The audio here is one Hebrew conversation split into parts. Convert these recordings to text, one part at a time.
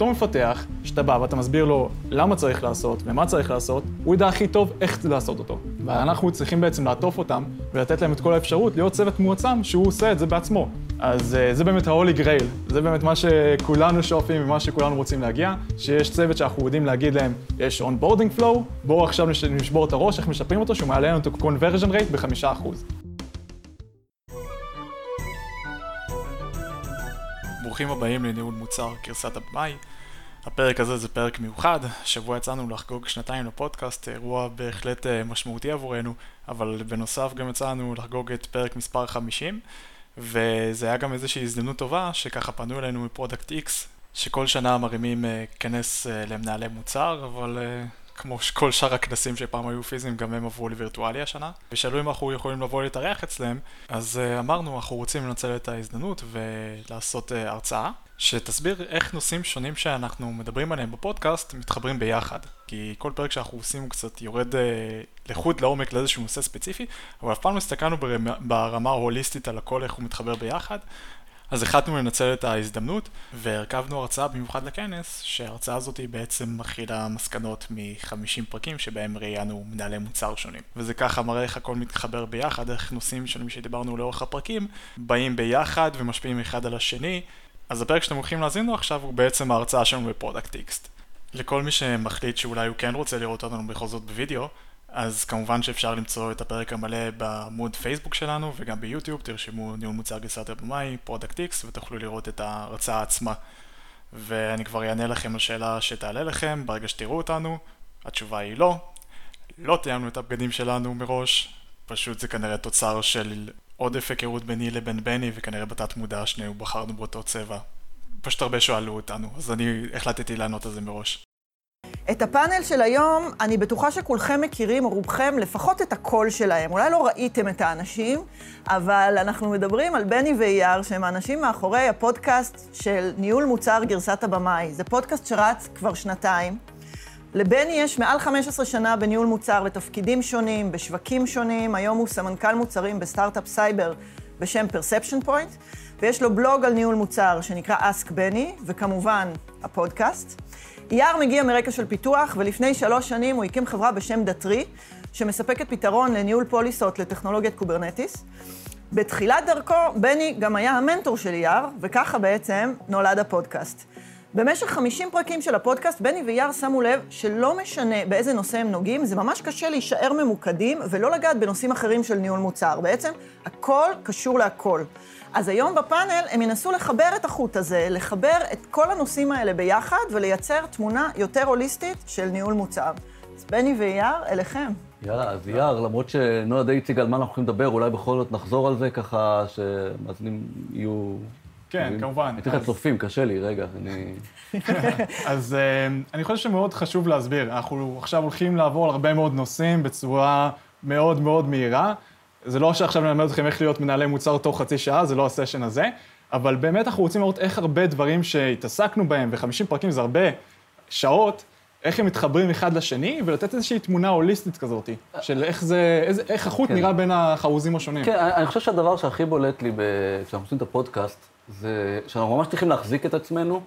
אותו מפתח, שאתה בא ואתה מסביר לו למה צריך לעשות ומה צריך לעשות, הוא ידע הכי טוב איך לעשות אותו. ואנחנו צריכים בעצם לעטוף אותם ולתת להם את כל האפשרות להיות צוות מועצם שהוא עושה את זה בעצמו. אז אה, זה באמת ה-Holy Grail, זה באמת מה שכולנו שואפים ומה שכולנו רוצים להגיע, שיש צוות שאנחנו יודעים להגיד להם, יש onboarding flow, בואו עכשיו נשבור את הראש, איך משפרים אותו, שהוא מעלה לנו את ה-conversion rate ב-5%. ברוכים הבאים לניהול מוצר גרסת הבמאי. הפרק הזה זה פרק מיוחד, השבוע יצאנו לחגוג שנתיים לפודקאסט, אירוע בהחלט אה, משמעותי עבורנו, אבל בנוסף גם יצאנו לחגוג את פרק מספר 50, וזה היה גם איזושהי הזדמנות טובה, שככה פנו אלינו מ Product X, שכל שנה מרימים אה, כנס אה, למנהלי מוצר, אבל כמו כל שאר הכנסים שפעם היו פיזיים, גם הם עברו לווירטואלי השנה. ושאלו אם אנחנו יכולים לבוא להתארח אצלם, אז uh, אמרנו, אנחנו רוצים לנצל את ההזדמנות ולעשות uh, הרצאה, שתסביר איך נושאים שונים שאנחנו מדברים עליהם בפודקאסט מתחברים ביחד. כי כל פרק שאנחנו עושים הוא קצת יורד uh, לחוד לעומק לאיזשהו נושא ספציפי, אבל אף פעם לא הסתכלנו ברמה ההוליסטית על הכל, איך הוא מתחבר ביחד. אז החלטנו לנצל את ההזדמנות והרכבנו הרצאה במיוחד לכנס, שההרצאה הזאת היא בעצם מכילה מסקנות מ-50 פרקים שבהם ראיינו מנהלי מוצר שונים. וזה ככה מראה איך הכל מתחבר ביחד, איך נושאים שונים שדיברנו לאורך הפרקים באים ביחד ומשפיעים אחד על השני. אז הפרק שאתם הולכים להזין לו עכשיו הוא בעצם ההרצאה שלנו ב Product X. לכל מי שמחליט שאולי הוא כן רוצה לראות אותנו בכל זאת בווידאו, אז כמובן שאפשר למצוא את הפרק המלא בעמוד פייסבוק שלנו וגם ביוטיוב, תרשמו ניהול מוצר גרסת הבמאי, Product X, ותוכלו לראות את ההרצאה עצמה. ואני כבר אענה לכם על שאלה שתעלה לכם ברגע שתראו אותנו, התשובה היא לא, לא תיאמנו את הבגדים שלנו מראש, פשוט זה כנראה תוצר של עודף היכרות ביני לבין בני, וכנראה בתת מודע שנינו בחרנו באותו צבע. פשוט הרבה שואלו אותנו, אז אני החלטתי לענות על זה מראש. את הפאנל של היום, אני בטוחה שכולכם מכירים, או רובכם, לפחות את הקול שלהם. אולי לא ראיתם את האנשים, אבל אנחנו מדברים על בני ואייר, שהם האנשים מאחורי הפודקאסט של ניהול מוצר גרסת הבמאי. זה פודקאסט שרץ כבר שנתיים. לבני יש מעל 15 שנה בניהול מוצר בתפקידים שונים, בשווקים שונים. היום הוא סמנכ"ל מוצרים בסטארט-אפ סייבר בשם Perception Point, ויש לו בלוג על ניהול מוצר שנקרא Ask Benny, וכמובן, הפודקאסט. אייר מגיע מרקע של פיתוח, ולפני שלוש שנים הוא הקים חברה בשם Datree, שמספקת פתרון לניהול פוליסות לטכנולוגיית Kubernetes. בתחילת דרכו, בני גם היה המנטור של אייר, וככה בעצם נולד הפודקאסט. במשך 50 פרקים של הפודקאסט, בני ויאר שמו לב שלא משנה באיזה נושא הם נוגעים, זה ממש קשה להישאר ממוקדים ולא לגעת בנושאים אחרים של ניהול מוצר. בעצם, הכל קשור להכל. אז היום בפאנל הם ינסו לחבר את החוט הזה, לחבר את כל הנושאים האלה ביחד ולייצר תמונה יותר הוליסטית של ניהול מוצר. אז בני ואייר, אליכם. יאללה, אז אייר, למרות שנועה די הציגה על מה אנחנו יכולים לדבר, אולי בכל זאת נחזור על זה ככה שמאזינים יהיו... כן, כמובן. אני אתן לך צופים, קשה לי, רגע, אני... אז אה, אני חושב שמאוד חשוב להסביר. אנחנו עכשיו הולכים לעבור על הרבה מאוד נושאים בצורה מאוד מאוד מהירה. זה לא שעכשיו נלמד אתכם איך להיות מנהלי מוצר תוך חצי שעה, זה לא הסשן הזה, אבל באמת אנחנו רוצים לראות איך הרבה דברים שהתעסקנו בהם, ו-50 פרקים זה הרבה שעות, איך הם מתחברים אחד לשני, ולתת איזושהי תמונה הוליסטית כזאת, של איך זה, איזה, איך החוט כן. נראה בין החרוזים השונים. כן, אני חושב שהדבר שהכי בולט לי כשאנחנו עושים את הפודקאסט, זה שאנחנו ממש צריכים להחזיק את עצמנו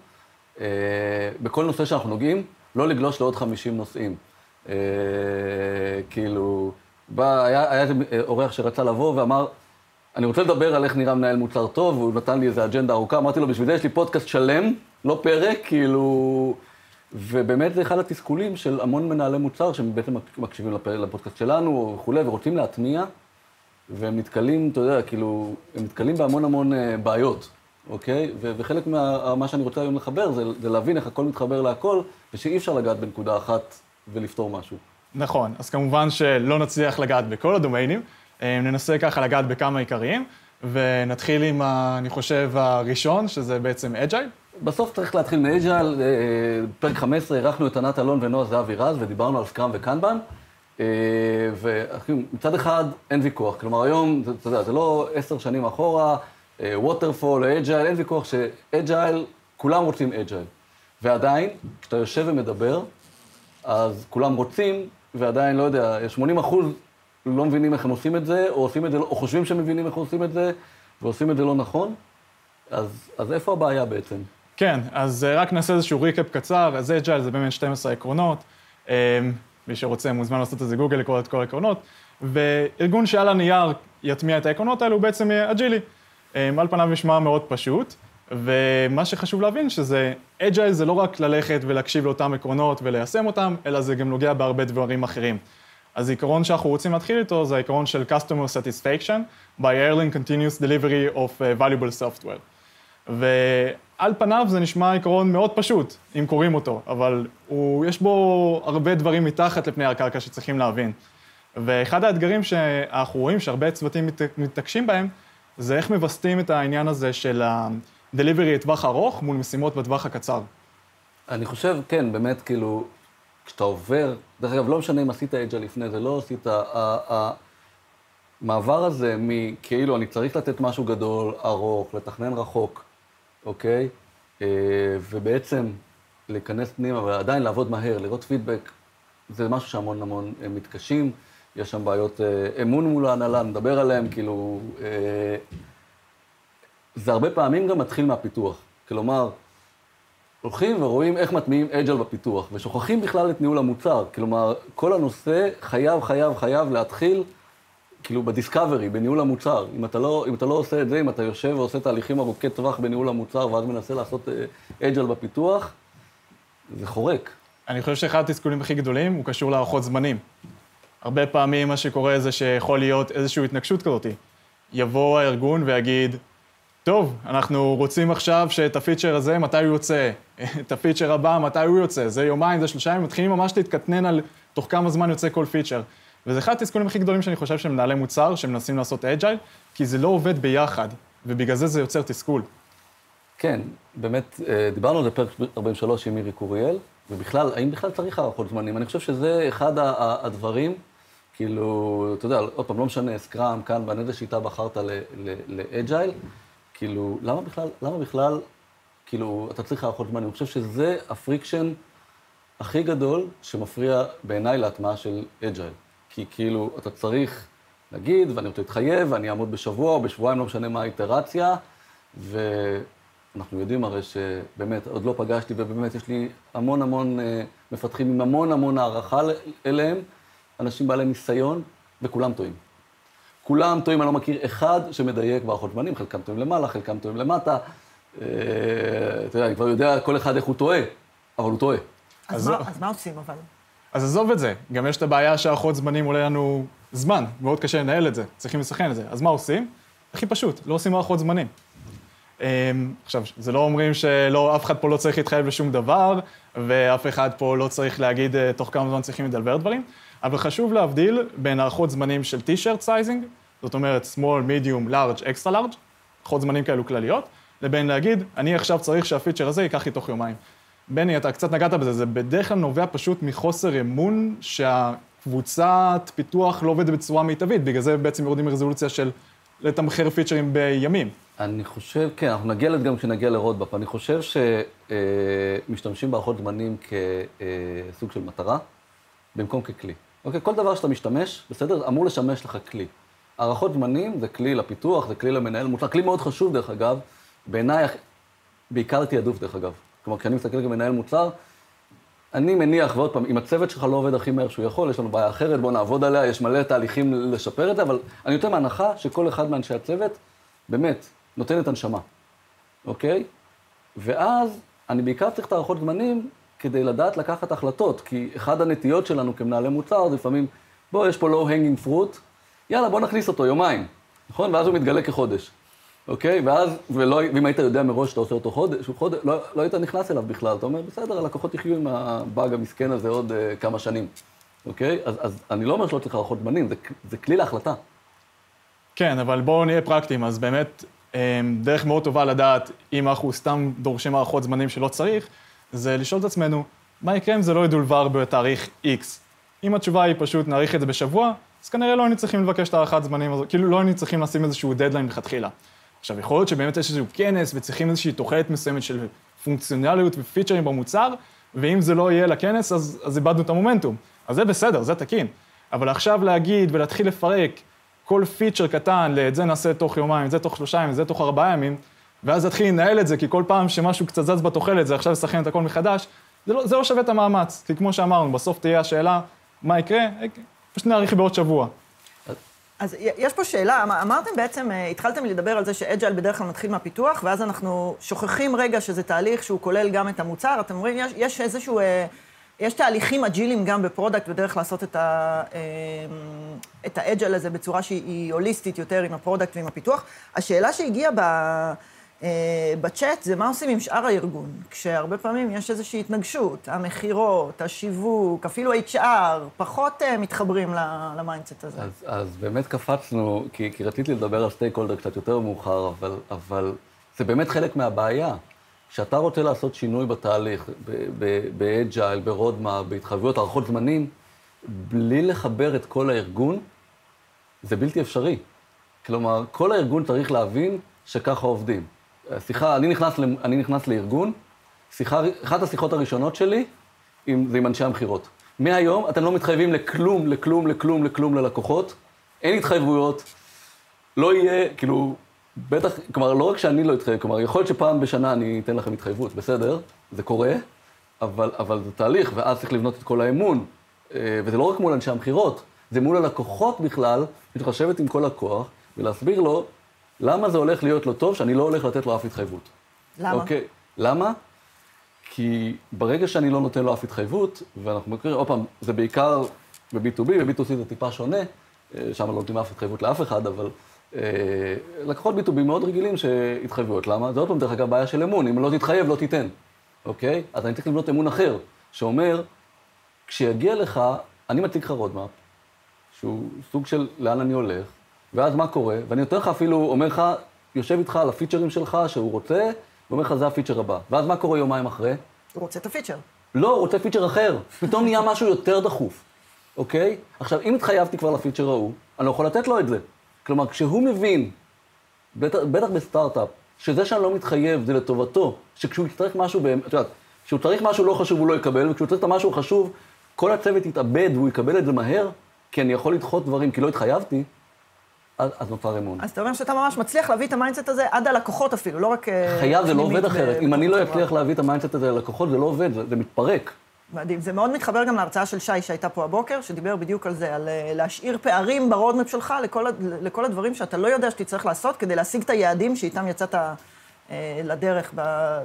אה, בכל נושא שאנחנו נוגעים, לא לגלוש לעוד 50 נושאים. אה, כאילו... בא, היה, היה איזה אורח שרצה לבוא ואמר, אני רוצה לדבר על איך נראה מנהל מוצר טוב, והוא נתן לי איזה אג'נדה ארוכה, אמרתי לו, בשביל זה יש לי פודקאסט שלם, לא פרק, כאילו... ובאמת זה אחד התסכולים של המון מנהלי מוצר, שהם בעצם מקשיבים לפודקאסט שלנו וכולי, ורוצים להטמיע, והם נתקלים, אתה יודע, כאילו, הם נתקלים בהמון המון אה, בעיות, אוקיי? וחלק מה שאני רוצה היום לחבר זה, זה להבין איך הכל מתחבר להכל, ושאי אפשר לגעת בנקודה אחת ולפתור משהו. נכון, אז כמובן שלא נצליח לגעת בכל הדומיינים, אה, ננסה ככה לגעת בכמה עיקריים, ונתחיל עם, אני חושב, הראשון, שזה בעצם Agile. בסוף צריך להתחיל מ Agile, אה, פרק 15 אירחנו את ענת אלון ונועה זהבי רז, ודיברנו על Scrum ו Kanban. אה, ומצד אחד אין ויכוח, כלומר היום, אתה יודע, זה לא עשר שנים אחורה, waterfall, agile, אין ויכוח ש agile, כולם רוצים agile. ועדיין, כשאתה יושב ומדבר, אז כולם רוצים, ועדיין, לא יודע, 80 אחוז לא מבינים איך הם עושים את זה, או עושים את זה, או חושבים שהם מבינים איך עושים את זה, ועושים את זה לא נכון. אז, אז איפה הבעיה בעצם? כן, אז אה, רק נעשה איזשהו recap קצר, אז agile זה באמת 12 עקרונות. אמ, מי שרוצה מוזמן לעשות איזה גוגל לקרוא את כל העקרונות. וארגון שעל הנייר יטמיע את העקרונות האלו הוא בעצם יהיה agile-י. על פניו נשמע מאוד פשוט, ומה שחשוב להבין שזה, agile זה לא רק ללכת ולהקשיב לאותם עקרונות וליישם אותם, אלא זה גם נוגע בהרבה דברים אחרים. אז העיקרון שאנחנו רוצים להתחיל איתו זה העיקרון של Customer Satisfaction by Early and Continuous Delivery of uh, Valuable Software. ועל פניו זה נשמע עיקרון מאוד פשוט, אם קוראים אותו, אבל הוא, יש בו הרבה דברים מתחת לפני הקרקע שצריכים להבין. ואחד האתגרים שאנחנו רואים שהרבה צוותים מת, מתעקשים בהם, זה איך מווסתים את העניין הזה של ה-delivery לטווח ארוך מול משימות בטווח הקצר. אני חושב, כן, באמת, כאילו, כשאתה עובר, דרך אגב, לא משנה אם עשית אג'ה לפני זה, לא עשית, המעבר הזה מכאילו אני צריך לתת משהו גדול, ארוך, לתכנן רחוק, אוקיי? אה, ובעצם להיכנס פנימה ועדיין לעבוד מהר, לראות פידבק, זה משהו שהמון המון אה, מתקשים. יש שם בעיות אה, אמון מול ההנהלה, נדבר עליהן, כאילו... זה הרבה פעמים גם מתחיל מהפיתוח. כלומר, הולכים ורואים איך מטמיעים אג'ל בפיתוח, ושוכחים בכלל את ניהול המוצר. כלומר, כל הנושא חייב, חייב, חייב להתחיל, כאילו, בדיסקאברי, בניהול המוצר. אם אתה, לא, אם אתה לא עושה את זה, אם אתה יושב ועושה תהליכים ארוכי טווח בניהול המוצר, ואז מנסה לעשות agile בפיתוח, זה חורק. אני חושב שאחד התסכולים הכי גדולים הוא קשור להערכות זמנים. הרבה פעמים מה שקורה זה שיכול להיות איזושהי התנגשות כזאת. יבוא הארגון ויגיד, טוב, אנחנו רוצים עכשיו שאת ה feature הזה, מתי הוא יוצא? את ה feature הבא, מתי הוא יוצא? זה יומיים, זה שלושה ימים, מתחילים ממש להתקטנן על תוך כמה זמן יוצא כל feature. וזה אחד התסכולים הכי גדולים שאני חושב של מנהלי מוצר, שמנסים לעשות agile, כי זה לא עובד ביחד, ובגלל זה זה יוצר תסכול. כן, באמת, אה, דיברנו על זה פרק 43 עם מירי קוריאל, ובכלל, האם בכלל צריך הערכות זמנים? אני חושב שזה אחד הדברים, כאילו, אתה יודע, עוד פעם, לא משנה, Scrum, Kanban, איזה איזה שיטה בחרת ל agile, כאילו, למה בכלל, למה בכלל, כאילו, אתה צריך הערכות זמנים? אני חושב שזה ה friction הכי גדול שמפריע בעיניי להטמעה של agile. כי כאילו, אתה צריך להגיד, ואני רוצה להתחייב, ואני אעמוד בשבוע או בשבועיים, לא משנה מה האיטרציה, ואנחנו יודעים הרי שבאמת, עוד לא פגשתי, ובאמת יש לי המון המון אה, מפתחים עם המון המון הערכה אליהם, אנשים בעלי ניסיון, וכולם טועים. כולם טועים, אני לא מכיר אחד שמדייק בהערכות זמנים, חלקם טועים למעלה, חלקם טועים למטה. אה, אתה יודע, אני כבר יודע כל אחד איך הוא טועה, אבל הוא טועה. אז, מה, אז מה עושים אבל? אז עזוב את זה, גם יש את הבעיה שהערכות זמנים עולה לנו זמן, מאוד קשה לנהל את זה, צריכים לסכן את זה. אז מה עושים? הכי פשוט, לא עושים הערכות זמנים. אמ, עכשיו, זה לא אומרים שלא, אף אחד פה לא צריך להתחייב לשום דבר, ואף אחד פה לא צריך להגיד אה, תוך כמה זמן צריכים לדלבר דברים, אבל חשוב להבדיל בין הערכות זמנים של T-shirt זאת אומרת small, medium, large, extra large, הערכות זמנים כאלו כלליות, לבין להגיד, אני עכשיו צריך שהפיצ'ר הזה ייקח לי תוך יומיים. בני, אתה קצת נגעת בזה, זה בדרך כלל נובע פשוט מחוסר אמון שהקבוצת פיתוח לא עובדת בצורה מיטבית, בגלל זה בעצם יורדים מרזולוציה של לתמחר פיצ'רים בימים. אני חושב, כן, אנחנו נגיע לזה גם כשנגיע לרודבאפ. אני חושב שמשתמשים אה, בערכות זמנים כסוג של מטרה, במקום ככלי. אוקיי, כל דבר שאתה משתמש, בסדר, אמור לשמש לך כלי. הערכות זמנים זה כלי לפיתוח, זה כלי למנהל מוצר, כלי מאוד חשוב, דרך אגב, בעיניי, בעיקר תעדוף, דרך אגב. כלומר, כשאני מסתכל כמנהל מוצר, אני מניח, ועוד פעם, אם הצוות שלך לא עובד הכי מהר שהוא יכול, יש לנו בעיה אחרת, בואו נעבוד עליה, יש מלא תהליכים לשפר את זה, אבל אני יותר מהנחה שכל אחד מאנשי הצוות, באמת, נותן את הנשמה, אוקיי? ואז אני בעיקר צריך את הערכות זמנים כדי לדעת לקחת החלטות, כי אחד הנטיות שלנו כמנהלי מוצר זה לפעמים, בוא, יש פה low hanging fruit, יאללה, בוא נכניס אותו יומיים, נכון? ואז הוא מתגלה כחודש. אוקיי? ואז, ולא, ואם היית יודע מראש שאתה עושה אותו חודש, חודש לא, לא היית נכנס אליו בכלל. אתה אומר, בסדר, הלקוחות יחיו עם הבאג המסכן הזה עוד uh, כמה שנים, אוקיי? אז, אז אני לא אומר שלא צריך הערכות זמנים, זה, זה כלי להחלטה. כן, אבל בואו נהיה פרקטיים. אז באמת, אמ, דרך מאוד טובה לדעת אם אנחנו סתם דורשים הערכות זמנים שלא צריך, זה לשאול את עצמנו, מה יקרה אם זה לא ידולבר בתאריך X? אם התשובה היא פשוט נאריך את זה בשבוע, אז כנראה לא היינו צריכים לבקש את הערכת זמנים הזאת, כאילו לא היינו צריכים לשים איזשהו דדליין מלכתחילה. עכשיו, יכול להיות שבאמת יש איזשהו כנס וצריכים איזושהי תוחלת מסוימת של פונקציונליות ופיצ'רים במוצר, ואם זה לא יהיה לכנס, אז, אז איבדנו את המומנטום. אז זה בסדר, זה תקין. אבל עכשיו להגיד ולהתחיל לפרק כל פיצ'ר קטן, לאת זה נעשה תוך יומיים, את זה תוך שלושה ימים, את זה תוך ארבעה ימים, ואז להתחיל לנהל את זה, כי כל פעם שמשהו קצת זז בתוחלת, זה עכשיו לסכן את הכל מחדש, זה לא, זה לא שווה את המאמץ. כי כמו שאמרנו, בסוף תהיה השאלה, מה יקרה? פשוט נאריך בעוד שבוע. אז יש פה שאלה, אמ- אמרתם בעצם, אה, התחלתם לדבר על זה ש agile בדרך כלל מתחיל מהפיתוח, ואז אנחנו שוכחים רגע שזה תהליך שהוא כולל גם את המוצר. אתם אומרים, יש, יש איזשהו, אה, יש תהליכים agile-ים גם ב product, בדרך לעשות את, ה, אה, את ה agile הזה בצורה שהיא הוליסטית יותר עם ה product ועם הפיתוח. השאלה שהגיעה ב... אה, בצ'אט זה מה עושים עם שאר הארגון, כשהרבה פעמים יש איזושהי התנגשות, המכירות, השיווק, אפילו HR, פחות uh, מתחברים ל mindset הזה. אז, אז באמת קפצנו, כי, כי רציתי לדבר על stakeholder קצת יותר מאוחר, אבל, אבל זה באמת חלק מהבעיה. כשאתה רוצה לעשות שינוי בתהליך, ב agile, ב roadmap, בהתחייבויות, הערכות זמנים, בלי לחבר את כל הארגון, זה בלתי אפשרי. כלומר, כל הארגון צריך להבין שככה עובדים. שיחה, אני נכנס, אני נכנס לארגון, שיחה, אחת השיחות הראשונות שלי עם, זה עם אנשי המכירות. מהיום אתם לא מתחייבים לכלום, לכלום, לכלום, לכלום ללקוחות, אין התחייבויות, לא יהיה, כאילו, בטח, כלומר, לא רק שאני לא אתחייב, כלומר, יכול להיות שפעם בשנה אני אתן לכם התחייבות, בסדר, זה קורה, אבל, אבל זה תהליך, ואז צריך לבנות את כל האמון, אה, וזה לא רק מול אנשי המכירות, זה מול הלקוחות בכלל, צריך לשבת עם כל לקוח ולהסביר לו למה זה הולך להיות לו טוב שאני לא הולך לתת לו אף התחייבות? למה? אוקיי, למה? כי ברגע שאני לא נותן לו אף התחייבות, ואנחנו מכירים, עוד פעם, זה בעיקר ב-B2B, ב-B2C זה טיפה שונה, אה, שם לא נותנים אף התחייבות לאף אחד, אבל אה, לקוחות B2B מאוד רגילים שהתחייבויות. למה? זה עוד פעם, דרך אגב, בעיה של אמון, אם לא תתחייב, לא תיתן, אוקיי? אז אני צריך לבנות אמון אחר, שאומר, כשיגיע לך, אני מציג לך roadmap, שהוא סוג של לאן אני הולך, ואז מה קורה? ואני נותן לך אפילו, אומר לך, יושב איתך על ה features שלך שהוא רוצה, ואומר לך, זה ה feature הבא. ואז מה קורה יומיים אחרי? הוא רוצה את ה feature. לא, הוא רוצה feature אחר. פתאום נהיה משהו יותר דחוף, אוקיי? עכשיו, אם התחייבתי כבר ל feature ההוא, אני לא יכול לתת לו את זה. כלומר, כשהוא מבין, בטח, בטח בסטארט-אפ, שזה שאני לא מתחייב זה לטובתו, שכשהוא יצטרך משהו, את יודעת, כשהוא צריך משהו לא חשוב הוא לא יקבל, וכשהוא צריך את המשהו חשוב, כל הצוות יתאבד והוא יקבל את זה מהר, כי אני יכול לדחות דברים כי לא התחייבתי, אז נוצר אמון. אז אתה אומר שאתה ממש מצליח להביא את ה mindset הזה עד הלקוחות אפילו, לא רק... אה, חייב, זה לא עובד אחרת. אם אני לא אצליח להביא את ה mindset הזה ללקוחות, זה לא עובד, זה, זה מתפרק. מדהים. זה מאוד מתחבר גם להרצאה של שי שהייתה פה הבוקר, שדיבר בדיוק על זה, על אה, להשאיר פערים ב roadmap שלך לכל, לכל הדברים שאתה לא יודע שתצטרך לעשות כדי להשיג את היעדים שאיתם יצאת אה, לדרך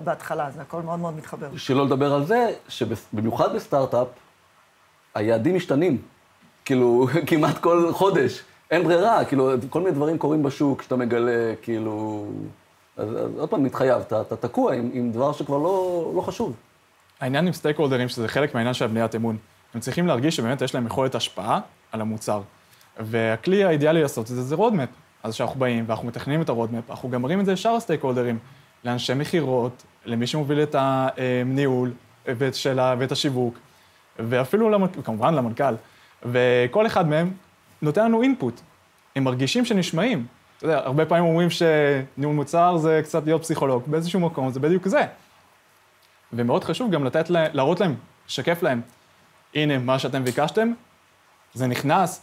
בהתחלה. זה הכל מאוד מאוד מתחבר. שלא לדבר על זה, שבמיוחד בסטארט-אפ, היעדים משתנים. כאילו, כמעט כל חודש. אין ברירה, כאילו, כל מיני דברים קורים בשוק שאתה מגלה, כאילו... אז, אז עוד פעם, התחייבת, אתה תקוע עם, עם דבר שכבר לא, לא חשוב. העניין עם סטייק הולדרים, שזה חלק מהעניין של בניית אמון. הם צריכים להרגיש שבאמת יש להם יכולת השפעה על המוצר. והכלי האידיאלי לעשות את זה זה roadmap. אז כשאנחנו באים ואנחנו מתכננים את ה roadmap, אנחנו גם מראים את זה לשאר ה stakeholders, לאנשי מכירות, למי שמוביל את הניהול ואת, שלה, ואת השיווק, ואפילו למנ... כמובן למנכ"ל. וכל אחד מהם נותן לנו input. הם מרגישים שנשמעים. אתה יודע, הרבה פעמים אומרים שניהול מוצר זה קצת להיות פסיכולוג. באיזשהו מקום זה בדיוק זה. ומאוד חשוב גם לתת להם, להראות להם, לשקף להם, הנה, מה שאתם ביקשתם, זה נכנס,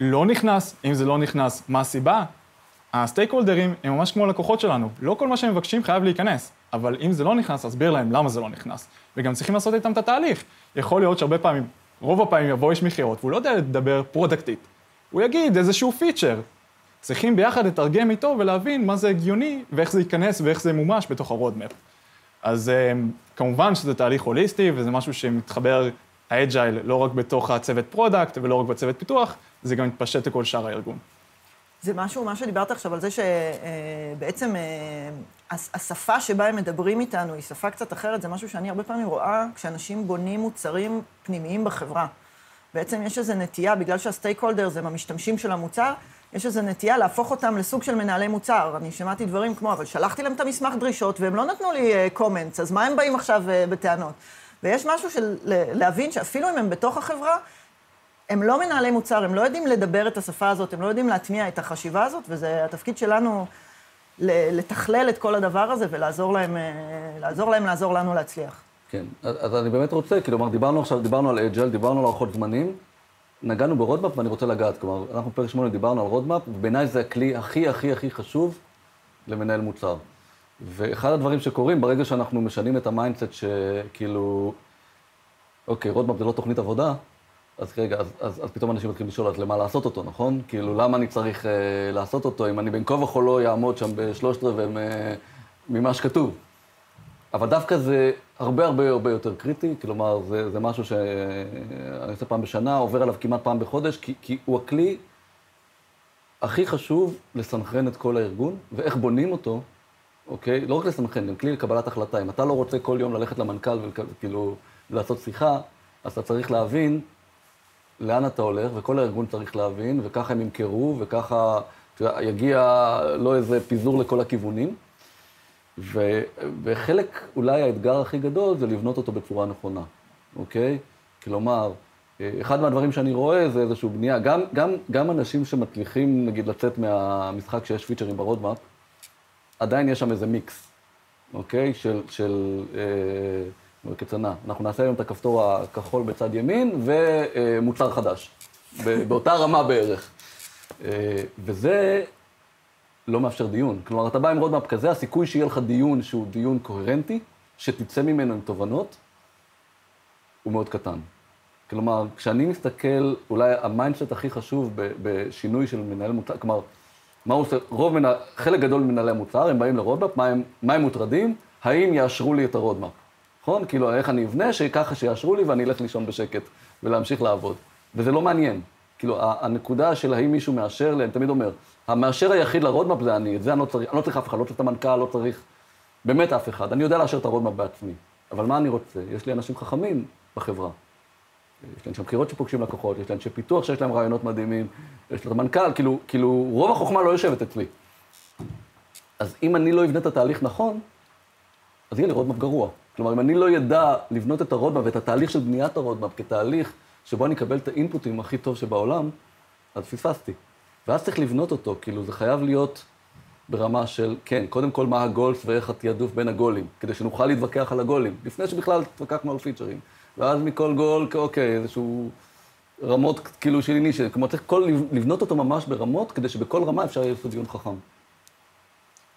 לא נכנס, אם זה לא נכנס, מה הסיבה? ה stakeholders הם ממש כמו לקוחות שלנו, לא כל מה שהם מבקשים חייב להיכנס, אבל אם זה לא נכנס, תסביר להם למה זה לא נכנס. וגם צריכים לעשות איתם את התהליך. יכול להיות שהרבה פעמים, רוב הפעמים יבוא איש מכירות, והוא לא יודע לדבר product-ית. הוא יגיד איזשהו feature. צריכים ביחד לתרגם איתו ולהבין מה זה הגיוני ואיך זה ייכנס ואיך זה מומש בתוך ה roadmap. אז אה, כמובן שזה תהליך הוליסטי וזה משהו שמתחבר, ה agile, לא רק בתוך הצוות product ולא רק בצוות פיתוח, זה גם מתפשט לכל שאר הארגון. זה משהו, מה שדיברת עכשיו על זה שבעצם אה, אה, השפה שבה הם מדברים איתנו היא שפה קצת אחרת, זה משהו שאני הרבה פעמים רואה כשאנשים בונים מוצרים פנימיים בחברה. בעצם יש איזו נטייה, בגלל שה stakeholders הם המשתמשים של המוצר, יש איזו נטייה להפוך אותם לסוג של מנהלי מוצר. אני שמעתי דברים כמו, אבל שלחתי להם את המסמך דרישות והם לא נתנו לי comments, uh, אז מה הם באים עכשיו uh, בטענות? ויש משהו של להבין שאפילו אם הם בתוך החברה, הם לא מנהלי מוצר, הם לא יודעים לדבר את השפה הזאת, הם לא יודעים להטמיע את החשיבה הזאת, וזה התפקיד שלנו לתכלל את כל הדבר הזה ולעזור להם, uh, לעזור להם לעזור לנו להצליח. כן, אז אני באמת רוצה, כלומר, דיברנו עכשיו, דיברנו על agile, דיברנו על הערכות זמנים, נגענו ב roadmap ואני רוצה לגעת, כלומר, אנחנו פרק 8 דיברנו על roadmap, ובעיניי זה הכלי הכי הכי הכי חשוב למנהל מוצר. ואחד הדברים שקורים, ברגע שאנחנו משנים את ה mindset שכאילו, אוקיי, roadmap זה לא תוכנית עבודה, אז רגע, אז, אז, אז פתאום אנשים מתחילים לשאול, אז למה לעשות אותו, נכון? כאילו, למה אני צריך אה, לעשות אותו, אם אני בין כה וכה לא אעמוד שם בשלושת רבעי ממה שכתוב. אבל דווקא זה הרבה הרבה הרבה יותר קריטי, כלומר, זה, זה משהו שאני עושה פעם בשנה, עובר עליו כמעט פעם בחודש, כי, כי הוא הכלי הכי חשוב לסנכרן את כל הארגון, ואיך בונים אותו, אוקיי? לא רק לסנכרן, גם כלי לקבלת החלטה. אם אתה לא רוצה כל יום ללכת למנכ"ל וכאילו לעשות שיחה, אז אתה צריך להבין לאן אתה הולך, וכל הארגון צריך להבין, וככה הם ימכרו, וככה יגיע לא איזה פיזור לכל הכיוונים. ו, וחלק, אולי האתגר הכי גדול זה לבנות אותו בצורה נכונה, אוקיי? כלומר, אחד מהדברים שאני רואה זה איזושהי בנייה, גם, גם, גם אנשים שמצליחים, נגיד, לצאת מהמשחק שיש פיצ'רים ב roadmap, עדיין יש שם איזה מיקס, אוקיי? של, של אה, כזה, נע. אנחנו נעשה היום את הכפתור הכחול בצד ימין, ומוצר חדש, באותה רמה בערך. אה, וזה לא מאפשר דיון. כלומר, אתה בא עם roadmap כזה, הסיכוי שיהיה לך דיון שהוא דיון קוהרנטי, שתצא ממנו עם תובנות, הוא מאוד קטן. כלומר, כשאני מסתכל, אולי ה mindset הכי חשוב בשינוי של מנהל מוצר, כלומר, מה הוא עושה, רוב, מנה, חלק גדול ממנהלי המוצר, הם באים ל roadmap, מה הם, מה הם מוטרדים? האם יאשרו לי את ה roadmap, נכון? כאילו, איך אני אבנה, שככה שיאשרו לי ואני אלך לישון בשקט ולהמשיך לעבוד. וזה לא מעניין. כאילו, הנקודה של האם מישהו מאשר לי, אני תמיד אומר, המאשר היחיד ל roadmap זה אני, את זה אני לא צריך, אני לא צריך אף אחד, לא צריך את המנכ"ל, לא צריך באמת אף אחד. אני יודע לאשר את ה roadmap בעצמי. אבל מה אני רוצה? יש לי אנשים חכמים בחברה. יש להם אנשי מכירות שפוגשים לקוחות, יש להם אנשי פיתוח שיש להם רעיונות מדהימים, יש להם מנכ"ל, כאילו, כאילו, רוב החוכמה לא יושבת אצלי. אז אם אני לא אבנה את התהליך נכון, אז יהיה לי roadmap גרוע. כלומר, אם אני לא ידע לבנות את ה roadmap ואת התהליך של בניית ה roadmap כתהליך שבו אני אקבל את ה inputים הכי טוב שבעולם, אז פספסתי. ואז צריך לבנות אותו, כאילו, זה חייב להיות ברמה של, כן, קודם כל מה הגולס ואיך התעדוף בין הגולים, כדי שנוכל להתווכח על הגולים, לפני שבכלל התווכחנו על פיצ'רים. ואז מכל גול, אוקיי, איזשהו רמות כאילו של אינישל. כלומר, צריך כל, לבנות אותו ממש ברמות, כדי שבכל רמה אפשר יהיה לעשות דיון חכם.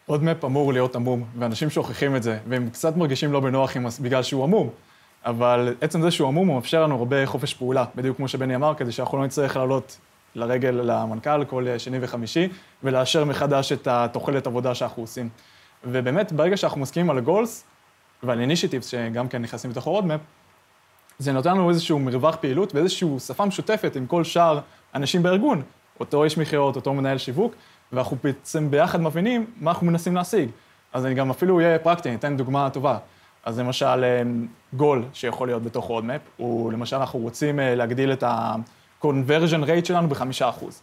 עוד מפ אמור להיות עמום, ואנשים שוכחים את זה, והם קצת מרגישים לא בנוח עם, בגלל שהוא עמום. אבל עצם זה שהוא עמום, הוא מאפשר לנו הרבה חופש פעולה, בדיוק כמו שבני אמר, כדי שאנחנו לא נצטרך לעלות לרדת למנכ"ל כל שני וחמישי, ולאשר מחדש את התוכנית עבודה שאנחנו עושים. ובאמת, ברגע שאנחנו מסכימים על ה goals, ועל initiatives, שגם כן נכנסים לתוך ה roadmap, זה נותן לנו איזשהו מרווח פעילות ואיזושהי שפה משותפת עם כל שאר אנשים בארגון, אותו איש מכירות, אותו מנהל שיווק, ואנחנו בעצם ביחד מבינים מה אנחנו מנסים להשיג. אז אני גם אפילו אהיה פרקטי, אני אתן דוגמה טובה. אז למשל, גול שיכול להיות בתוך roadmap, הוא למשל, אנחנו רוצים אה, להגדיל את ה-conversion rate שלנו בחמישה אחוז.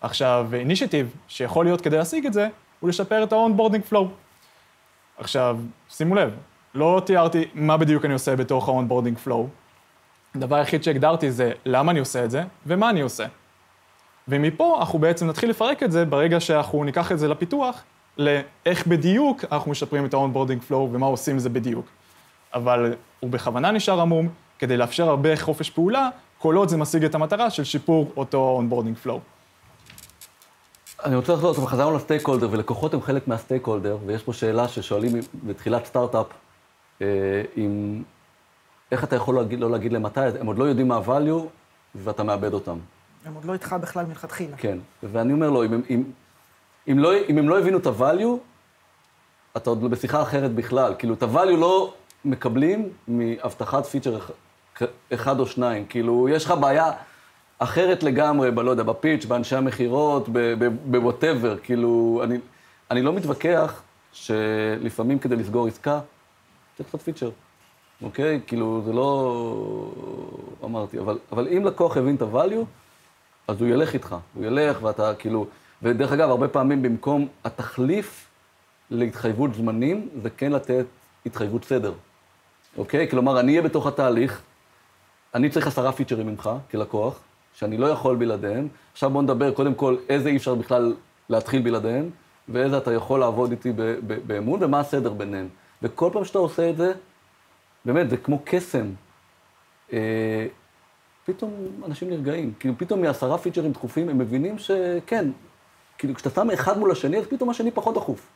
עכשיו, אינישיטיב שיכול להיות כדי להשיג את זה, הוא לשפר את ה-onboarding flow. עכשיו, שימו לב, לא תיארתי מה בדיוק אני עושה בתוך ה-onboarding flow, הדבר היחיד שהגדרתי זה למה אני עושה את זה ומה אני עושה. ומפה אנחנו בעצם נתחיל לפרק את זה ברגע שאנחנו ניקח את זה לפיתוח, לאיך בדיוק אנחנו משפרים את ה-onboarding flow ומה עושים זה בדיוק. אבל הוא בכוונה נשאר עמום כדי לאפשר הרבה חופש פעולה, כל עוד זה משיג את המטרה של שיפור אותו onboarding flow. אני רוצה לחזור, חזרנו לסטייק הולדר, ולקוחות הם חלק מהסטייק הולדר, ויש פה שאלה ששואלים בתחילת סטארט-אפ, אה, אם איך אתה יכול להגיד, לא להגיד להם מתי, הם עוד לא יודעים מה ה-value, ואתה מאבד אותם. הם עוד לא איתך בכלל מלכתחילה. כן, ואני אומר לו, אם, אם, אם, לא, אם הם לא הבינו את ה-value, אתה עוד בשיחה אחרת בכלל. כאילו, את ה-value לא מקבלים מהבטחת פיצ'ר אחד או שניים. כאילו, יש לך בעיה אחרת לגמרי, ב, לא יודע, ב pitch, באנשי המכירות, ב whatever. כאילו, אני, אני לא מתווכח שלפעמים כדי לסגור עסקה, צריך לעשות פיצ'ר. אוקיי? כאילו, זה לא... אמרתי, אבל, אבל אם לקוח הבין את ה-value, אז הוא ילך איתך. הוא ילך ואתה כאילו... ודרך אגב, הרבה פעמים במקום התחליף להתחייבות זמנים, זה כן לתת התחייבות סדר. אוקיי? כלומר, אני אהיה בתוך התהליך, אני צריך עשרה פיצ'רים ממך, כלקוח, שאני לא יכול בלעדיהם. עכשיו בוא נדבר קודם כל איזה אי אפשר בכלל להתחיל בלעדיהם, ואיזה אתה יכול לעבוד איתי באמון, ומה הסדר ביניהם. וכל פעם שאתה עושה את זה, באמת, זה כמו קסם. אה, פתאום אנשים נרגעים. כאילו, פתאום מעשרה פיצ'רים דחופים, הם מבינים שכן, כאילו, כשאתה שם אחד מול השני, אז פתאום השני פחות דחוף.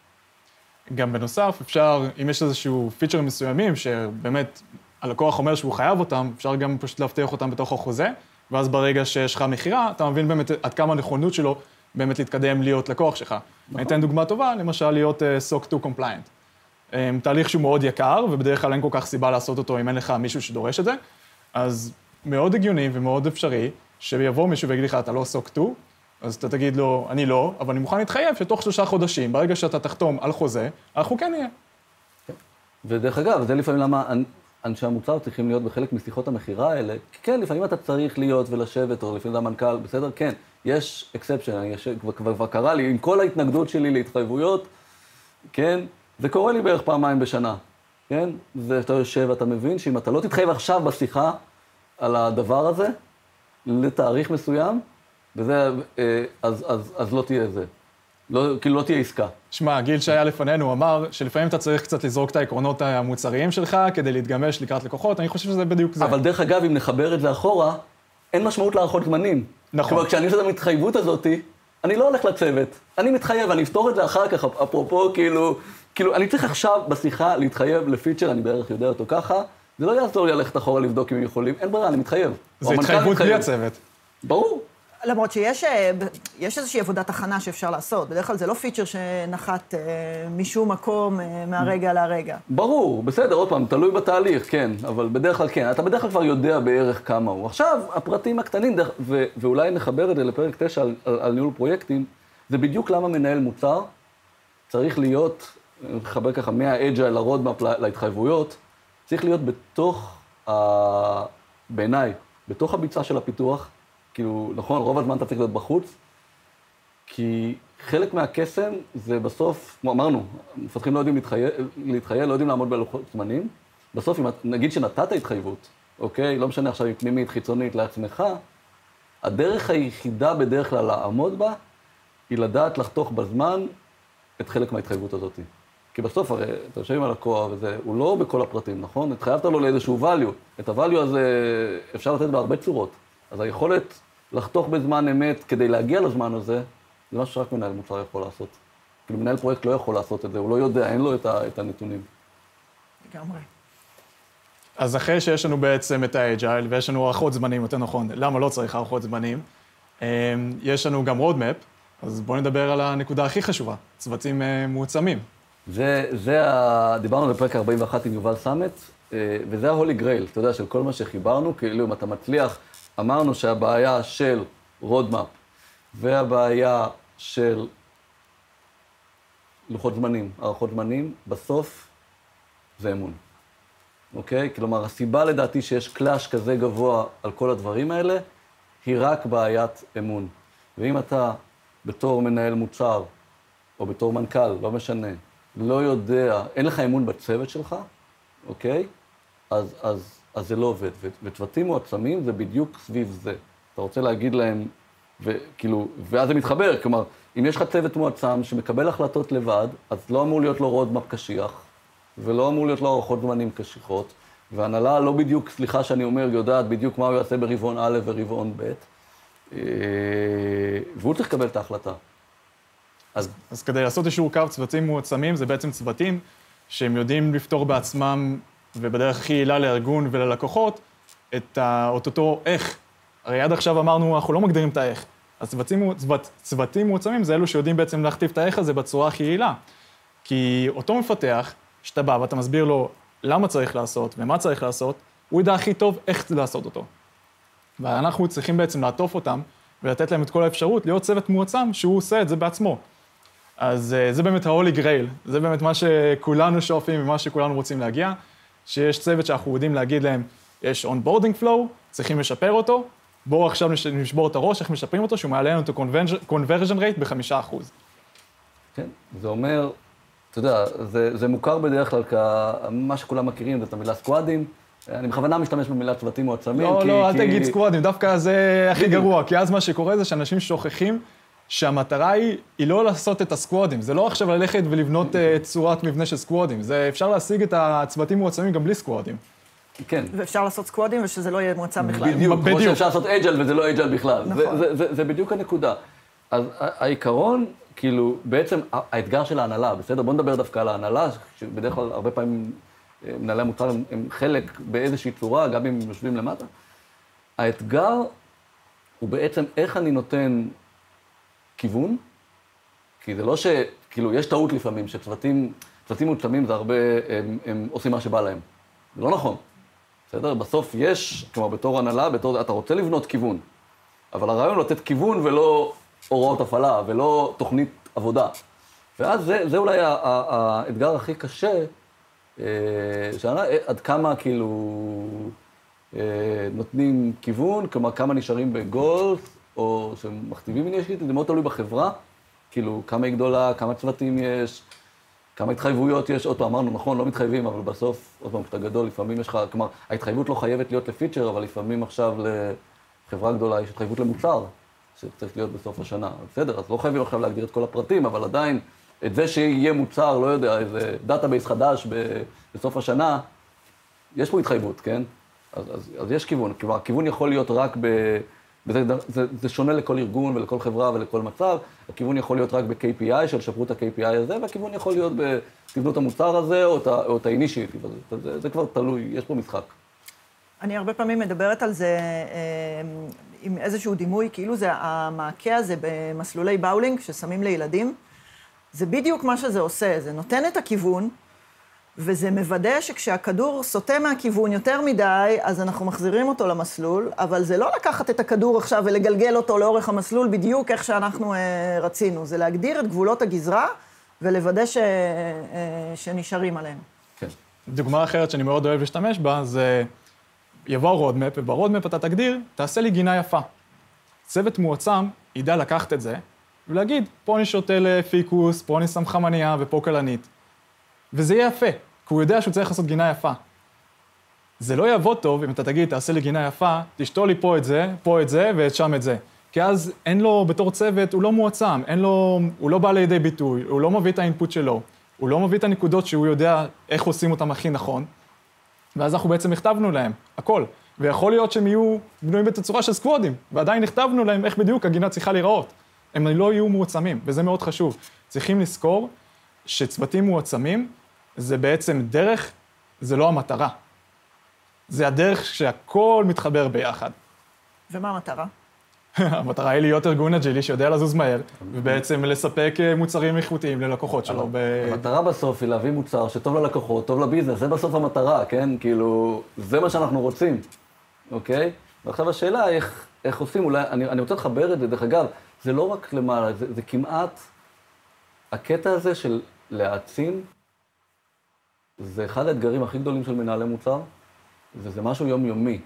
גם בנוסף, אפשר, אם יש איזשהו פיצ'רים מסוימים, שבאמת הלקוח אומר שהוא חייב אותם, אפשר גם פשוט להבטיח אותם בתוך החוזה, ואז ברגע שיש לך מכירה, אתה מבין באמת עד כמה הנכונות שלו באמת להתקדם להיות לקוח שלך. נכון. אני אתן דוגמה טובה, למשל להיות uh, SOC 2 compliant. Um, תהליך שהוא מאוד יקר, ובדרך כלל אין כל כך סיבה לעשות אותו אם אין לך מישהו שדורש את זה, אז מאוד הגיוני ומאוד אפשרי, שיבוא מישהו ויגיד לך, אתה לא SOC 2, אז אתה תגיד לו, אני לא, אבל אני מוכן להתחייב שתוך שלושה חודשים, ברגע שאתה תחתום על חוזה, אנחנו כן נהיה. ודרך אגב, זה לפעמים למה אנשי המוצר צריכים להיות בחלק משיחות המכירה האלה, כן, לפעמים אתה צריך להיות ולשבת, או לפעמים זה המנכ"ל, בסדר, כן, יש אקספשן, כבר, כבר, כבר קרה לי, עם כל ההתנגדות שלי להתחייבויות, כן, זה קורה לי בערך פעמיים בשנה, כן? ואתה יושב, אתה מבין שאם אתה לא תתחייב עכשיו בשיחה על הדבר הזה, לתאריך מסוים, וזה, אה, אז, אז, אז לא תהיה זה. לא, כאילו לא תהיה עסקה. שמע, גיל שהיה לפנינו אמר שלפעמים אתה צריך קצת לזרוק את העקרונות המוצריים שלך כדי להתגמש לקראת לקוחות, אני חושב שזה בדיוק זה. אבל דרך אגב, אם נחבר את זה אחורה, אין משמעות להערכות זמנים. נכון. כלומר, כשאני עושה את המתחייבות הזאת, אני לא הולך לצוות. אני מתחייב, אני אפתור את זה אחר כך, אפרופו, כאילו, כאילו, אני צריך עכשיו בשיחה להתחייב לפיצ'ר, אני בערך יודע אותו ככה, זה לא יעזור לי ללכת אחורה לבדוק אם הם יכולים, אין ברירה, אני מתחייב. זה התחייבות בלי הצוות. ברור. למרות שיש אה, איזושהי עבודת הכנה שאפשר לעשות. בדרך כלל זה לא פיצ'ר שנחת אה, משום מקום אה, מהרגע להרגע. ברור, בסדר, עוד פעם, תלוי בתהליך, כן, אבל בדרך כלל כן. אתה בדרך כלל כבר יודע בערך כמה הוא. עכשיו, הפרטים הקטנים, ו- ואולי נחבר את זה לפרק 9 על, על, על ניהול פרויקטים, זה בדיוק למה מנהל מוצר צריך להיות, נחבר ככה מהאג'ייל לרודמפ להתחייבויות, צריך להיות בתוך. בעיניי, בתוך הביצה של הפיתוח, כאילו, נכון, רוב הזמן אתה צריך להיות בחוץ, כי חלק מהקסם זה בסוף, כמו אמרנו, מפתחים לא יודעים להתחייל, להתחייל, לא יודעים לעמוד בלוחות זמנים. בסוף, אם נגיד שנתת התחייבות, אוקיי? לא משנה עכשיו אם פנימית, חיצונית, לעצמך, הדרך היחידה בדרך כלל לעמוד בה, היא לדעת לחתוך בזמן את חלק מההתחייבות הזאת. כי בסוף, הרי, אתה יושב עם הלקוח וזה, הוא לא בכל הפרטים, נכון? התחייבת לו לאיזשהו value. את ה-value הזה אפשר לתת בהרבה צורות. אז היכולת לחתוך בזמן אמת כדי להגיע לזמן הזה, זה משהו שרק מנהל מוצר יכול לעשות. כאילו, מנהל פרויקט לא יכול לעשות את זה, הוא לא יודע, אין לו את, ה, את הנתונים. לגמרי. אז אחרי שיש לנו בעצם את ה agile, ויש לנו הערכות זמנים, יותר נכון, למה לא צריך הערכות זמנים, אמ, יש לנו גם roadmap, אז בואו נדבר על הנקודה הכי חשובה, צוותים אה, מועצמים. זה, זה ה... דיברנו בפרק 41 עם יובל סמט, אה, וזה ה holy grail, אתה יודע, של כל מה שחיברנו, כאילו אם אתה מצליח אמרנו שהבעיה של roadmap והבעיה של לוחות זמנים, הערכות זמנים, בסוף זה אמון. אוקיי? כלומר, הסיבה לדעתי שיש clash כזה גבוה על כל הדברים האלה, היא רק בעיית אמון. ואם אתה בתור מנהל מוצר, או בתור מנכ"ל, לא משנה, לא יודע, אין לך אמון בצוות שלך, אוקיי? אז, אז אז זה לא עובד. וצוותים מועצמים זה בדיוק סביב זה. אתה רוצה להגיד להם, וכאילו, ואז זה מתחבר, כלומר, אם יש לך צוות מועצם שמקבל החלטות לבד, אז לא אמור להיות לו roadmap קשיח, ולא אמור להיות לו ארוחות זמנים קשיחות, והנהלה לא בדיוק, סליחה שאני אומר, יודעת בדיוק מה הוא יעשה ברבעון א' ורבעון ב', אה, והוא צריך לקבל את ההחלטה. אז, אז כדי לעשות אישור קו צוותים מועצמים, זה בעצם צוותים שהם יודעים לפתור בעצמם ובדרך הכי יעילה לארגון וללקוחות, את אותו איך. הרי עד עכשיו אמרנו, אנחנו לא מגדירים את האיך. אז צוותים, צוות, צוותים מועצמים זה אלו שיודעים בעצם להכתיב את האיך הזה בצורה הכי יעילה. כי אותו מפתח, שאתה בא ואתה מסביר לו למה צריך לעשות ומה צריך לעשות, הוא ידע הכי טוב איך לעשות אותו. ואנחנו צריכים בעצם לעטוף אותם ולתת להם את כל האפשרות להיות צוות מועצם שהוא עושה את זה בעצמו. אז אה, זה באמת ה-Holy Grail, זה באמת מה שכולנו שואפים ומה שכולנו רוצים להגיע. שיש צוות שאנחנו יודעים להגיד להם, יש onboarding flow, צריכים לשפר אותו, בואו עכשיו נשבור את הראש, איך משפרים אותו, שהוא מעלה לנו את ה-conversion rate בחמישה אחוז. כן, זה אומר, אתה יודע, זה, זה מוכר בדרך כלל כמה שכולם מכירים, זה את המילה סקואדים. אני בכוונה משתמש במילה צוותים מועצמים, לא, כי... לא, לא, אל תגיד סקואדים, דווקא זה הכי גרוע, כי אז מה שקורה זה שאנשים שוכחים שהמטרה היא, היא לא לעשות את הסקוואדים, זה לא עכשיו ללכת ולבנות uh, צורת מבנה של סקוואדים, זה אפשר להשיג את הצוותים מועצמים גם בלי סקוואדים. כן. ואפשר לעשות סקוואדים ושזה לא יהיה מועצם בכלל. בדיוק, כמו שאפשר לעשות אג'ל וזה לא אג'ל בכלל. נכון. זה, זה, זה, זה בדיוק הנקודה. אז העיקרון, כאילו, בעצם האתגר של ההנהלה, בסדר? בוא נדבר דווקא על ההנהלה, שבדרך כלל הרבה פעמים אה, מנהלי המוצר הם, הם חלק באיזושהי צורה, גם אם הם יושבים למטה. האתגר הוא בעצם איך אני נותן כיוון, כי זה לא ש... כאילו, יש טעות לפעמים, שצוותים, צוותים מוצלמים זה הרבה, הם, הם עושים מה שבא להם. זה לא נכון. בסדר? בסוף יש, כלומר, בתור הנהלה, בתור, אתה רוצה לבנות כיוון, אבל הרעיון הוא לתת כיוון ולא הוראות הפעלה, ולא תוכנית עבודה. ואז זה, זה אולי האתגר הכי קשה, אה, שענה, עד כמה כאילו אה, נותנים כיוון, כלומר כמה נשארים בגולף, או שמכתיבים אינישית, זה מאוד תלוי בחברה, כאילו כמה היא גדולה, כמה צוותים יש, כמה התחייבויות יש, עוד פעם, אמרנו, נכון, לא מתחייבים, אבל בסוף, עוד פעם, כשאתה גדול, לפעמים יש לך, כלומר, ההתחייבות לא חייבת להיות לפיצ'ר, אבל לפעמים עכשיו לחברה גדולה יש התחייבות למוצר, שצריך להיות בסוף השנה. בסדר, אז לא חייבים עכשיו להגדיר את כל הפרטים, אבל עדיין, את זה שיהיה מוצר, לא יודע, איזה database חדש בסוף השנה, יש פה התחייבות, כן? אז, אז, אז יש כיוון. כלומר, הכיוון יכול להיות רק ב... וזה זה, זה שונה לכל ארגון ולכל חברה ולכל מצב. הכיוון יכול להיות רק ב-KPI, של שברו את ה-KPI הזה, והכיוון יכול להיות בתבנו את המוצר הזה או את ה-initiative הזה. זה, זה כבר תלוי, יש פה משחק. אני הרבה פעמים מדברת על זה אה, עם איזשהו דימוי, כאילו זה המעקה הזה במסלולי באולינג ששמים לילדים. זה בדיוק מה שזה עושה, זה נותן את הכיוון, וזה מוודא שכשהכדור סוטה מהכיוון יותר מדי, אז אנחנו מחזירים אותו למסלול, אבל זה לא לקחת את הכדור עכשיו ולגלגל אותו לאורך המסלול בדיוק איך שאנחנו אה, רצינו, זה להגדיר את גבולות הגזרה ולוודא ש, אה, שנשארים עליהם. כן. דוגמה אחרת שאני מאוד אוהב להשתמש בה, זה יבוא roadmap, וב roadmap אתה תגדיר, תעשה לי גינה יפה. צוות מועצם ידע לקחת את זה ולהגיד, פה אני שותל פיקוס, פה אני שם חמניה ופה כלנית. וזה יהיה יפה. כי הוא יודע שהוא צריך לעשות גינה יפה. זה לא יעבוד טוב אם אתה תגיד, תעשה לי גינה יפה, תשתול לי פה את זה, פה את זה ואת שם את זה. כי אז אין לו, בתור צוות, הוא לא מועצם, אין לו, הוא לא בא לידי ביטוי, הוא לא מביא את ה input שלו, הוא לא מביא את הנקודות שהוא יודע איך עושים אותם הכי נכון, ואז אנחנו בעצם הכתבנו להם, הכל. ויכול להיות שהם יהיו בנויים בתצורה של squadים, ועדיין הכתבנו להם איך בדיוק הגינה צריכה להיראות. הם לא יהיו מועצמים, וזה מאוד חשוב. צריכים לזכור שצוותים מועצמים זה בעצם דרך, זה לא המטרה. זה הדרך שהכל מתחבר ביחד. ומה המטרה? המטרה היא להיות ארגון agileי שיודע לזוז מהר, ובעצם לספק אה, מוצרים איכותיים ללקוחות שלו. ב... המטרה בסוף היא להביא מוצר שטוב ללקוחות, טוב לביזנס, זה בסוף המטרה, כן? כאילו, זה מה שאנחנו רוצים, אוקיי? ועכשיו השאלה איך, איך עושים, אולי, אני, אני רוצה לחבר את זה, דרך אגב, זה לא רק למעלה, זה, זה כמעט, הקטע הזה של להעצים זה אחד האתגרים הכי גדולים של מנהלי מוצר, וזה משהו יומיומי.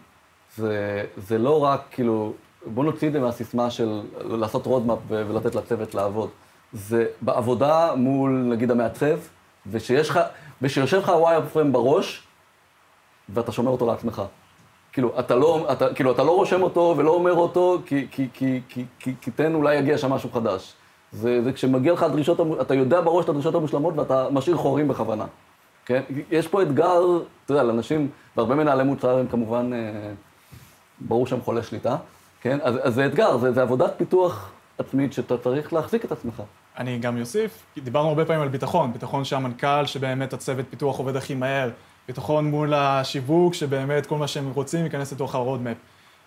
זה, זה לא רק, כאילו, בוא נוציא את זה מהסיסמה של לעשות roadmap ולתת לצוות לעבוד. זה בעבודה מול, נגיד, המעצב, ושיש לך, ושיושב לך wireframe בראש, ואתה שומר אותו לעצמך. כאילו, אתה לא, אתה, כאילו, אתה לא רושם אותו ולא אומר אותו, כי, כי, כי, כי, כי, כי תן אולי יגיע שם משהו חדש. זה, זה כשמגיע לך הדרישות, אתה יודע בראש את הדרישות המושלמות ואתה משאיר חורים בכוונה. כן? יש פה אתגר, אתה יודע, לאנשים, והרבה מנהלי מוצר הם כמובן, אה, ברור שהם חולי שליטה, כן? אז, אז זה אתגר, זה, זה עבודת פיתוח עצמית שאתה צריך להחזיק את עצמך. אני גם אוסיף, דיברנו הרבה פעמים על ביטחון, ביטחון שהמנכ"ל, שבאמת הצוות פיתוח עובד הכי מהר, ביטחון מול השיווק, שבאמת כל מה שהם רוצים ייכנס לתוך ה-roadmap.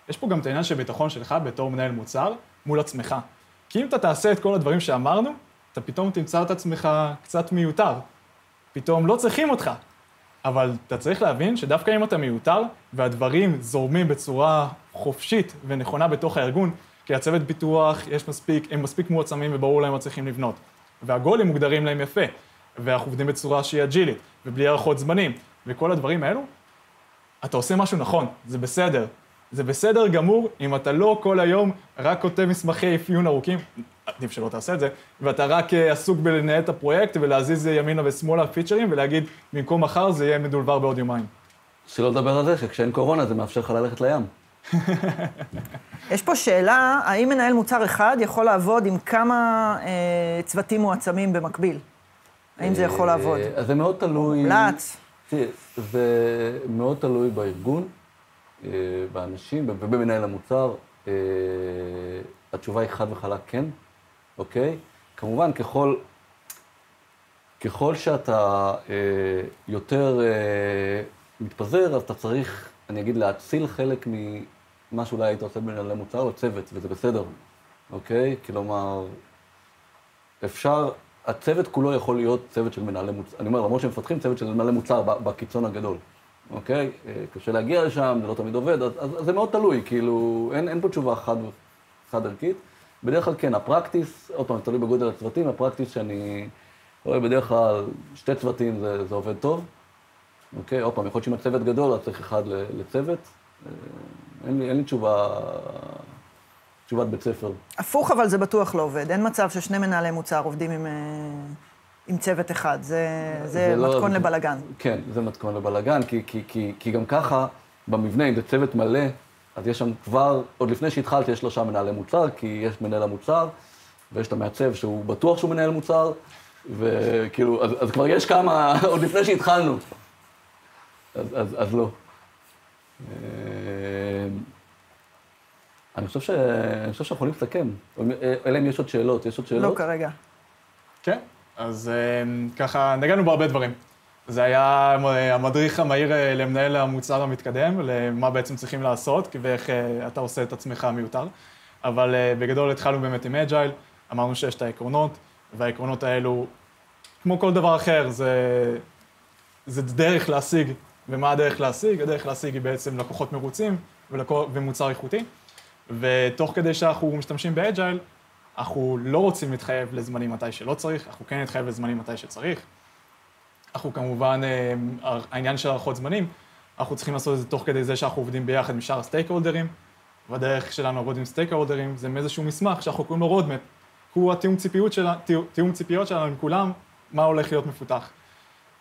יש פה גם את העניין של ביטחון שלך בתור מנהל מוצר מול עצמך. כי אם אתה תעשה את כל הדברים שאמרנו, אתה פתאום תמצא את עצמך קצת מיותר. פתאום לא צריכים אותך. אבל אתה צריך להבין שדווקא אם אתה מיותר, והדברים זורמים בצורה חופשית ונכונה בתוך הארגון, כי הצוות פיתוח, יש מספיק, הם מספיק מועצמים וברור להם מה צריכים לבנות. והגולים מוגדרים להם יפה, ואנחנו עובדים בצורה שהיא אג'ילית, ובלי הערכות זמנים, וכל הדברים האלו, אתה עושה משהו נכון, זה בסדר. זה בסדר גמור אם אתה לא כל היום רק כותב מסמכי אפיון ארוכים, עדיף שלא תעשה את זה, ואתה רק אה, עסוק בלנהל את הפרויקט ולהזיז ימינה ושמאלה פיצ'רים ולהגיד, במקום מחר זה יהיה מדולבר בעוד יומיים. שלא לדבר על זה שכשאין קורונה זה מאפשר לך ללכת לים. יש פה שאלה, האם מנהל מוצר אחד יכול לעבוד עם כמה אה, צוותים מועצמים במקביל? האם זה יכול לעבוד? אה, זה מאוד תלוי... מומלץ. זה מאוד תלוי בארגון, באנשים ובמנהל המוצר. אה, התשובה היא חד וחלק כן. אוקיי? כמובן, ככל, ככל שאתה אה, יותר אה, מתפזר, אז אתה צריך, אני אגיד, להציל חלק ממה שאולי היית עושה במנהלי מוצר או צוות, וזה בסדר, אוקיי? כלומר, אפשר, הצוות כולו יכול להיות צוות של מנהלי מוצר. אני אומר, למרות שהם מפתחים צוות של מנהלי מוצר בקיצון הגדול, אוקיי? אה, קשה להגיע לשם, זה לא תמיד עובד, אז, אז, זה מאוד תלוי, כאילו, אין, אין פה תשובה חד, חד ערכית. בדרך כלל כן, הפרקטיס, עוד פעם, תלוי בגודל הצוותים, הפרקטיס שאני רואה בדרך כלל שתי צוותים זה, זה עובד טוב. אוקיי, עוד פעם, יכול להיות שאם הצוות גדול, אז צריך אחד לצוות. אה, אין לי, אין לי תשובה, תשובת בית ספר. הפוך, אבל זה בטוח לא עובד. אין מצב ששני מנהלי מוצר עובדים עם, אה, עם צוות אחד. זה, זה, זה לא- מתכון לא, לבלגן. כן, זה מתכון לבלגן, כי, כי, כי, כי גם ככה, במבנה, אם זה צוות מלא, אז יש שם כבר, עוד לפני שהתחלתי, יש שלושה מנהלי מוצר, כי יש מנהל המוצר, ויש את המעצב שהוא בטוח שהוא מנהל מוצר, וכאילו, אז, אז כבר יש כמה, עוד לפני שהתחלנו. אז, אז, אז לא. אה, אני חושב, ש... אני חושב שאנחנו יכולים לסכם, אלא אם יש עוד שאלות. יש עוד שאלות? לא כרגע. כן, אז אה, ככה, נגענו בהרבה דברים. זה היה המדריך המהיר אה, למנהל המוצר המתקדם, למה בעצם צריכים לעשות ואיך אה, אתה עושה את עצמך מיותר. אבל אה, בגדול התחלנו באמת עם אג'ייל, אמרנו שיש את העקרונות, והעקרונות האלו, כמו כל דבר אחר, זה, זה דרך להשיג. ומה הדרך להשיג? הדרך להשיג היא בעצם לקוחות מרוצים ולקוח, ומוצר איכותי. ותוך כדי שאנחנו משתמשים ב agile, אנחנו לא רוצים להתחייב לזמנים מתי שלא צריך, אנחנו כן נתחייב לזמנים מתי שצריך. אנחנו כמובן, אה, העניין של הערכות זמנים, אנחנו צריכים לעשות את זה תוך כדי זה שאנחנו עובדים ביחד עם שאר ה stakeholder ים, והדרך שלנו לעבוד עם stakeholder ים זה מאיזשהו מסמך שאנחנו קוראים לו roadmap, הוא התיאום ציפיות, שלה, תיאום ציפיות שלנו עם כולם, מה הולך להיות מפותח.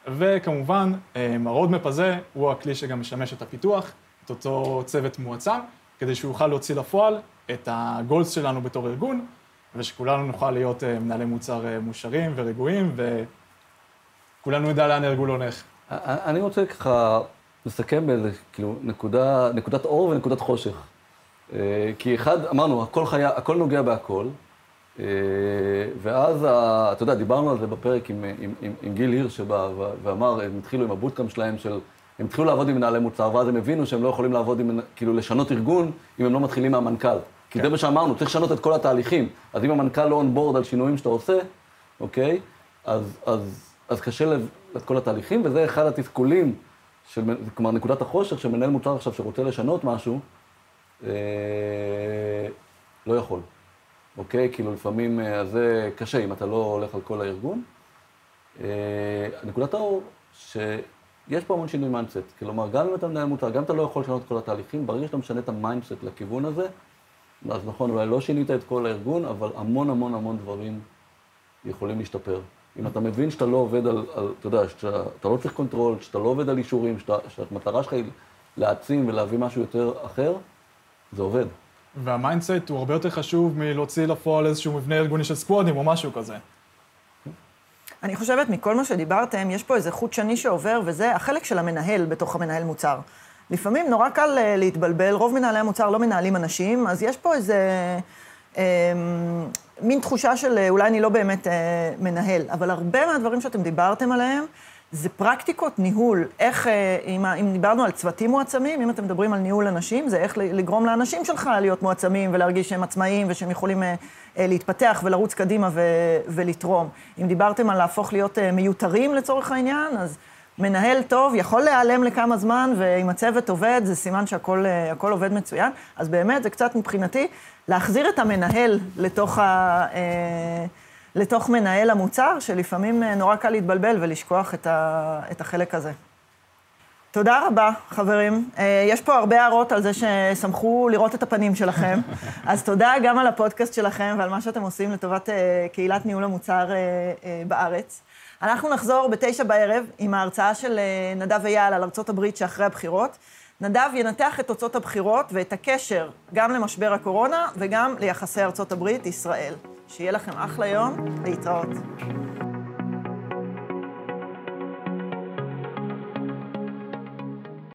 וכמובן, אה, ה roadmap הזה הוא הכלי שגם משמש את הפיתוח, את אותו צוות מועצם, כדי שהוא יוכל להוציא לפועל את הגולס שלנו בתור ארגון, ושכולנו נוכל להיות אה, מנהלי מוצר מאושרים ורגועים, ו... כולנו נדע לאן הארגון הולך. אני רוצה ככה לסכם באיזה, כאילו, נקודה, נקודת אור ונקודת חושך. אה, כי אחד, אמרנו, הכל, חיה, הכל נוגע בהכל, אה, ואז, אתה יודע, דיברנו על זה בפרק עם, עם, עם, עם גיל הירש שבא ואמר, הם התחילו עם הבוטקאמפ שלהם של, הם התחילו לעבוד עם מנהלי מוצר, ואז הם הבינו שהם לא יכולים לעבוד עם, כאילו, לשנות ארגון, אם הם לא מתחילים מהמנכ"ל. כי. זה מה שאמרנו, צריך לשנות את כל התהליכים. אז אם המנכ"ל לא אונבורד על שינויים שאתה עושה, אוקיי? אז, אז אז קשה את כל התהליכים, וזה אחד התסכולים, של, כלומר נקודת החושך של מנהל מוצר עכשיו שרוצה לשנות משהו, אה, לא יכול, אוקיי? כאילו לפעמים אה, זה קשה אם אתה לא הולך על כל הארגון. אה, נקודת האור, שיש פה המון שינוי mindset, כלומר גם אם אתה מנהל מוצר, גם אם אתה לא יכול לשנות את כל התהליכים, ברגע שאתה משנה את ה mindset לכיוון הזה, אז נכון, אולי לא שינית את כל הארגון, אבל המון המון המון דברים יכולים להשתפר. אם אתה מבין שאתה לא עובד על, על אתה יודע, שאתה לא צריך control, שאתה לא עובד על אישורים, שאתה, שהמטרה שלך היא להעצים ולהביא משהו יותר אחר, זה עובד. וה mindset הוא הרבה יותר חשוב מלהוציא לפועל איזשהו מבנה ארגוני של squad ים או משהו כזה. אני חושבת, מכל מה שדיברתם, יש פה איזה חוט שני שעובר, וזה החלק של המנהל בתוך המנהל מוצר. לפעמים נורא קל אה, להתבלבל, רוב מנהלי המוצר לא מנהלים אנשים, אז יש פה איזה... אמ, מין תחושה של אה, אולי אני לא באמת אה, מנהל, אבל הרבה מהדברים שאתם דיברתם עליהם, זה פרקטיקות ניהול. איך, אה, אם, אם דיברנו על צוותים מועצמים, אם אתם מדברים על ניהול אנשים, זה איך לגרום לאנשים שלך להיות מועצמים ולהרגיש שהם עצמאיים ושהם יכולים להתפתח ולרוץ קדימה ו, ולתרום. אם דיברתם על להפוך להיות מיותרים לצורך העניין, אז מנהל טוב יכול להיעלם לכמה זמן, ואם הצוות עובד, זה סימן שהכל אה, עובד מצוין. אז באמת, זה קצת מבחינתי להחזיר את המנהל לתוך, ה, אה, לתוך מנהל המוצר, שלפעמים אה, נורא קל להתבלבל ולשכוח את, ה, את החלק הזה. תודה רבה, חברים. יש פה הרבה הערות על זה ששמחו לראות את הפנים שלכם, אז תודה גם על הפודקאסט שלכם ועל מה שאתם עושים לטובת קהילת ניהול המוצר בארץ. אנחנו נחזור בתשע בערב עם ההרצאה של אה, נדב אייל על הברית שאחרי הבחירות. נדב ינתח את תוצאות הבחירות ואת הקשר גם למשבר הקורונה וגם ליחסי ארצות הברית-ישראל. שיהיה לכם אחלה יום, להתראות.